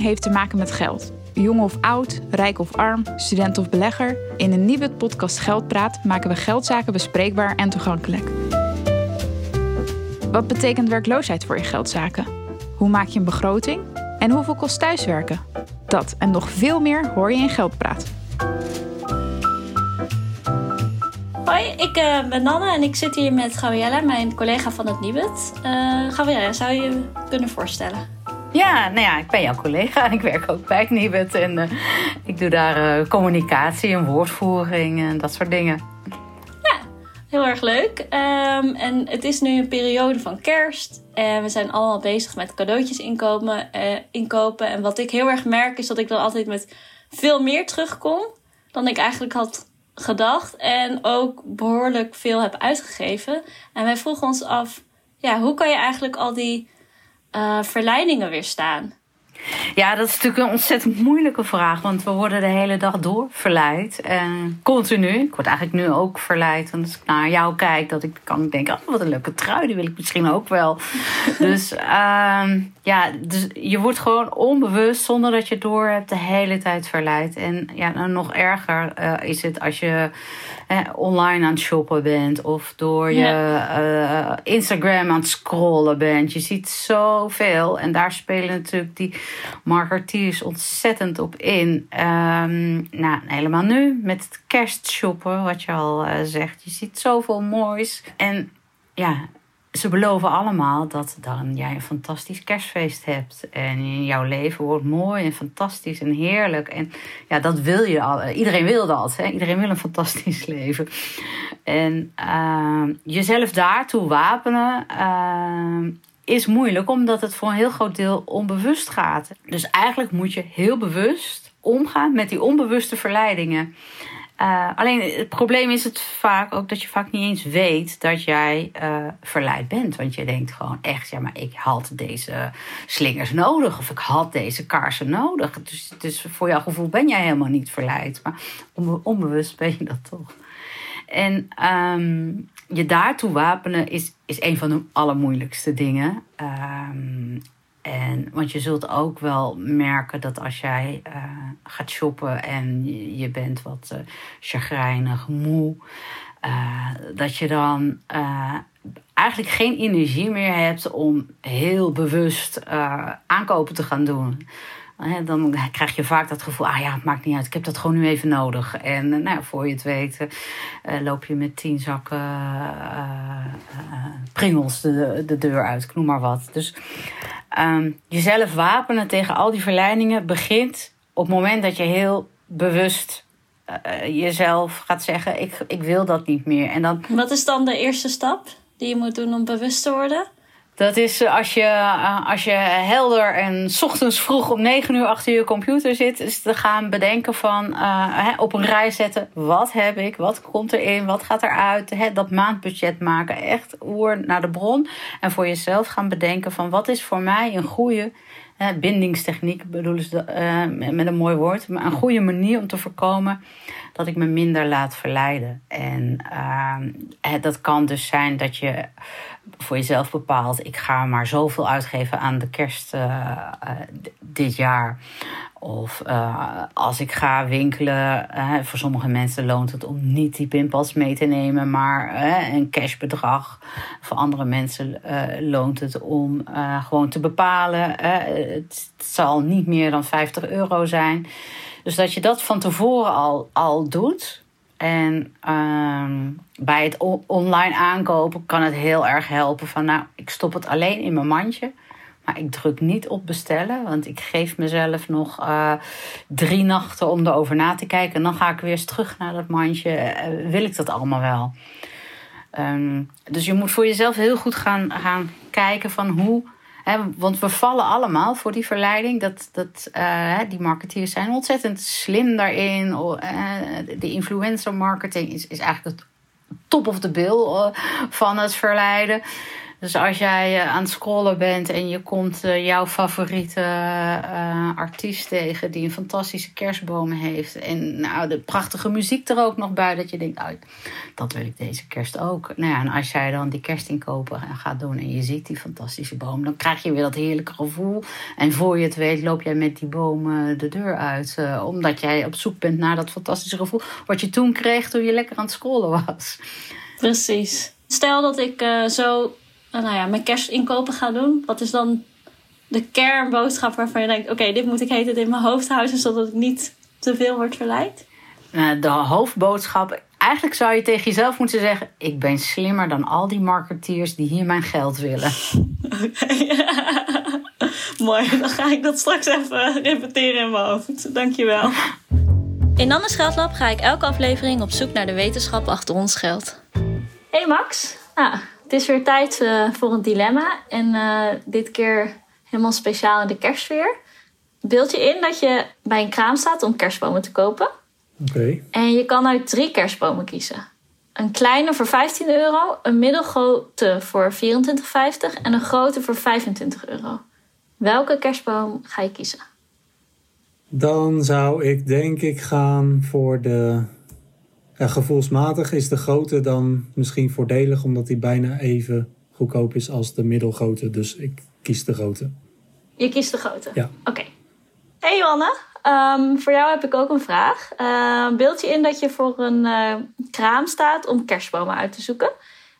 Heeft te maken met geld. Jong of oud, rijk of arm, student of belegger. In een nieuwe podcast Geldpraat maken we geldzaken bespreekbaar en toegankelijk. Wat betekent werkloosheid voor je geldzaken? Hoe maak je een begroting? En hoeveel kost thuiswerken? Dat en nog veel meer hoor je in Geldpraat. Hoi, ik uh, ben Nanne en ik zit hier met Gabriella, mijn collega van het Nibud. Uh, Gabriella, zou je je kunnen voorstellen? Ja, nou ja, ik ben jouw collega en ik werk ook bij Nibud. En uh, ik doe daar communicatie en woordvoering en dat soort dingen. Ja, heel erg leuk. Um, en het is nu een periode van kerst. En we zijn allemaal bezig met cadeautjes inkopen, inkopen. En wat ik heel erg merk is dat ik dan altijd met veel meer terugkom dan ik eigenlijk had gedacht en ook behoorlijk veel heb uitgegeven. En wij vroegen ons af, ja, hoe kan je eigenlijk al die uh, verleidingen weerstaan? Ja, dat is natuurlijk een ontzettend moeilijke vraag. Want we worden de hele dag door verleid. En continu. Ik word eigenlijk nu ook verleid. Want als ik naar jou kijk, dat ik kan denken... Oh, wat een leuke trui, die wil ik misschien ook wel. dus uh, ja, dus je wordt gewoon onbewust... zonder dat je het door hebt, de hele tijd verleid. En ja, nou, nog erger uh, is het als je online aan het shoppen bent of door je uh, Instagram aan het scrollen bent. Je ziet zoveel en daar spelen natuurlijk die marketeers ontzettend op in. Um, nou, helemaal nu met het kerstshoppen, wat je al uh, zegt. Je ziet zoveel moois. En ja, ze beloven allemaal dat dan jij een fantastisch kerstfeest hebt. En jouw leven wordt mooi en fantastisch en heerlijk. En ja, dat wil je al. Iedereen wil dat. Hè? Iedereen wil een fantastisch leven. En uh, jezelf daartoe wapenen uh, is moeilijk, omdat het voor een heel groot deel onbewust gaat. Dus eigenlijk moet je heel bewust omgaan met die onbewuste verleidingen. Uh, alleen het probleem is het vaak ook dat je vaak niet eens weet dat jij uh, verleid bent. Want je denkt gewoon echt, ja, maar ik had deze slingers nodig of ik had deze kaarsen nodig. Dus, dus voor jouw gevoel ben jij helemaal niet verleid. Maar onbe onbewust ben je dat toch. En um, je daartoe wapenen is, is een van de allermoeilijkste dingen. Um, en, want je zult ook wel merken dat als jij uh, gaat shoppen en je, bent wat uh, chagrijnig, moe, uh, dat je dan eigenlijk geen energie meer hebt om heel bewust aankopen te gaan doen dan krijg je vaak dat gevoel, ah ja, het maakt niet uit, ik heb dat gewoon nu even nodig. En eh, nou, voor je het weet uh, loop je met tien zakken uh, pringels de, de deur uit, ik noem maar wat. Dus um, jezelf wapenen tegen al die verleidingen begint op het moment dat je heel bewust jezelf gaat zeggen, ik, ik wil dat niet meer. En dan, wat is dan de eerste stap die je moet doen om bewust te worden? Dat is eh, als je, eh, als je helder en ochtends vroeg om negen uur achter je computer zit, is te gaan bedenken van uh, op een rij zetten. Wat heb ik? Wat komt erin? Wat gaat eruit? Hè, dat maandbudget maken. Echt oer naar de bron. En voor jezelf gaan bedenken van wat is voor mij een goede bindingstechniek, bedoelen ze met een mooi woord. Maar een goede manier om te voorkomen dat ik me minder laat verleiden. En uh, dat kan dus zijn dat je voor jezelf bepaalt: ik ga maar zoveel uitgeven aan de kerst uh, dit jaar. Of uh, als ik ga winkelen, voor sommige mensen loont het om niet die pinpas mee te nemen, maar uh, een cashbedrag. Voor andere mensen loont het om gewoon te bepalen. Het, het, zal niet meer dan 50 euro zijn. Dus dat je dat van tevoren al, al doet. En ehm, bij het online aankopen kan het heel erg helpen van, nou, ik stop het alleen in mijn mandje. Maar ik druk niet op bestellen, want ik geef mezelf nog uh, drie nachten om erover na te kijken. En dan ga ik weer eens terug naar dat mandje. Uh, wil ik dat allemaal wel? Um, dus je moet voor jezelf heel goed gaan, gaan kijken van hoe. Want we vallen allemaal voor die verleiding. Dat, dat, uh, die marketeers zijn ontzettend slim daarin. de influencer marketing is, is eigenlijk het top of the bill van het verleiden. Dus als jij eh, aan het scrollen bent en je komt eh, jouw favoriete uh, artiest tegen die een fantastische kerstboom heeft. En nou, de prachtige muziek er ook nog bij, dat je denkt, dat wil ik deze kerst ook. Nou ja, en als jij dan die kerstinkopen gaat doen en je ziet die fantastische boom, dan krijg je weer dat heerlijke gevoel. En voor je het weet loop jij met die boom de deur uit. omdat jij op zoek bent naar dat fantastische gevoel wat je toen kreeg toen je lekker aan het scrollen was. Precies. Stel dat ik zo nou ja, mijn kerstinkopen ga doen. Wat is dan de kernboodschap waarvan je denkt: oké, dit moet ik heten in mijn hoofd houden, zodat ik niet te veel word verleid? Nou, de hoofdboodschap. Eigenlijk zou je tegen jezelf moeten zeggen: Ik ben slimmer dan al die marketeers die hier mijn geld willen. Oké. Mooi, dan ga ik dat straks even repeteren in mijn hoofd. Dankjewel. In Nannes Geldlab ga ik elke aflevering op zoek naar de wetenschap achter ons geld. Hey Max. Nou, het is weer tijd uh, voor een dilemma. En uh, dit keer helemaal speciaal in de kerstsfeer. Beeld je in dat je bij een kraam staat om kerstbomen te kopen. Oké. En je kan uit drie kerstbomen kiezen. Een kleine voor 15 euro, een middelgrote voor 24,50 en een grote voor 25 euro. Welke kerstboom ga je kiezen? Dan zou ik denk ik gaan voor de ja, gevoelsmatig is de grote dan misschien voordelig, omdat die bijna even goedkoop is als de middelgrote. Dus ik kies de grote. Je kiest de grote? Ja. Oké. Hey Johanne, um, voor jou heb ik ook een vraag. Uh, beeld je in dat je voor een uh, kraam staat om kerstbomen uit te zoeken.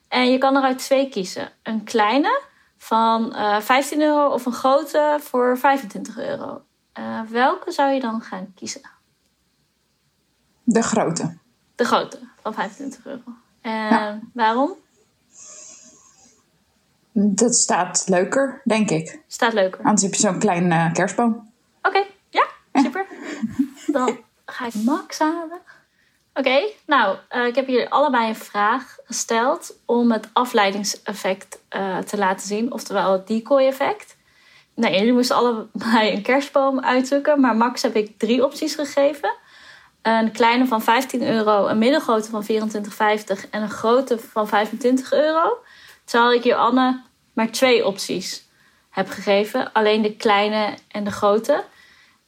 En je kan eruit twee kiezen. Een kleine van uh, eh, 15 euro of een grote voor 25 euro. Eh, welke zou je dan gaan kiezen? De grote. De grote van 25 euro. En waarom? Dat staat leuker, denk ik. Staat leuker. Anders heb je zo'n klein uh, kerstboom. Oké, ja, super. Dan ga ik Max halen. Oké, nou, uh, ik heb jullie allebei een vraag gesteld om het afleidingseffect uh, te laten zien, oftewel het decoy-effect. Nou, jullie moesten allebei een kerstboom uitzoeken, maar Max heb ik drie opties gegeven. Een kleine van 15 euro, een middelgrote van 24,50 en een grote van 25 euro. Terwijl ik je Anne maar twee opties heb gegeven. Alleen de kleine en de grote.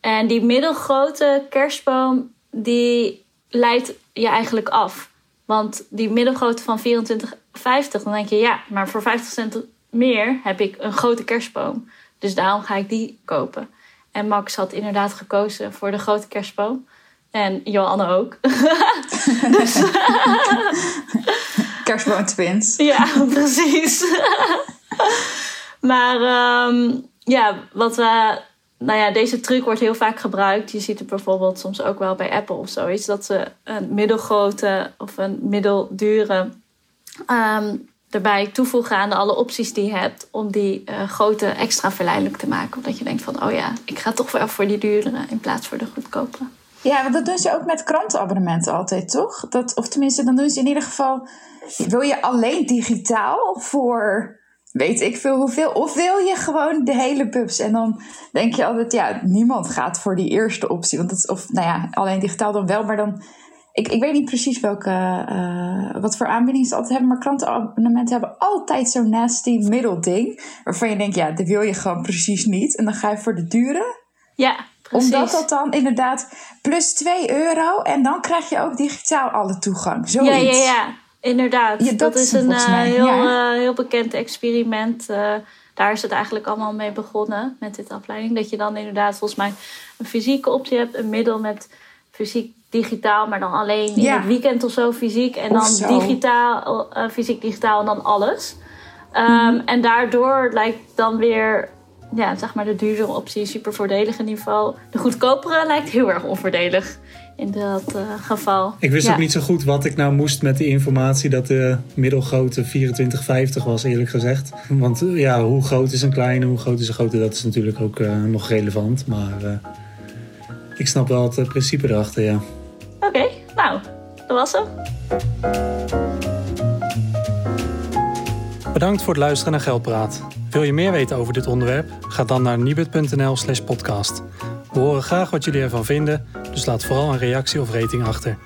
En die middelgrote kerstboom, die leidt je eigenlijk af. Want die middelgrote van 24,50, dan denk je ja, maar voor 50 cent meer heb ik een grote kerstboom. Dus daarom ga ik die kopen. En Max had inderdaad gekozen voor de grote kerstboom. En Johanne ook. dus, Kerstboom twins. Ja, precies. maar um, ja, wat we. Nou ja, deze truc wordt heel vaak gebruikt. Je ziet het bijvoorbeeld soms ook wel bij Apple of zoiets. Dat ze een middelgrote of een middeldure um, erbij toevoegen aan alle opties die je hebt. Om die uh, grote extra verleidelijk te maken. Omdat je denkt van, oh ja, ik ga toch wel voor die duurdere in plaats voor de goedkope. Ja, want dat doen ze ook met krantenabonnementen altijd, toch? Dat, of tenminste, dan doen ze in ieder geval... Wil je alleen digitaal voor weet ik veel hoeveel? Of wil je gewoon de hele pubs? En dan denk je altijd, ja, niemand gaat voor die eerste optie. Want dat is, of nou ja, alleen digitaal dan wel, maar dan... Ik, ik weet niet precies welke, uh, wat voor aanbiedingen ze altijd hebben, maar krantenabonnementen hebben altijd zo'n nasty middelding. Waarvan je denkt, ja, dat wil je gewoon precies niet. En dan ga je voor de dure. Ja, Precies. Omdat dat dan inderdaad plus 2 euro en dan krijg je ook digitaal alle toegang. Zoiets. Ja, ja, ja. Inderdaad. Ja, dat, dat, is een uh, heel, ja. uh, heel bekend experiment. Uh, daar is het eigenlijk allemaal mee begonnen met dit afleiding. Dat je dan inderdaad volgens mij een fysieke optie hebt. Een middel met fysiek digitaal, maar dan alleen in ja. het weekend of zo fysiek. En dan zo. digitaal, fysiek digitaal en dan alles. Um, mm-hmm. En daardoor lijkt dan weer ja, zeg maar de duurdere optie super voordelig in ieder geval. De goedkopere lijkt heel erg onvoordelig in dat uh, geval. Ik wist ja. ook niet zo goed wat ik nou moest met de informatie dat de middelgrote 24,50 was, eerlijk gezegd. Want uh, ja, hoe groot is een kleine, hoe groot is een grote, dat is natuurlijk ook uh, nog relevant. Maar ik snap wel het principe erachter, ja. Oké, okay, nou, dat was hem. Bedankt voor het luisteren naar Geldpraat. Wil je meer weten over dit onderwerp? Ga dan naar nibud.nl slash podcast. We horen graag wat jullie ervan vinden, dus laat vooral een reactie of rating achter.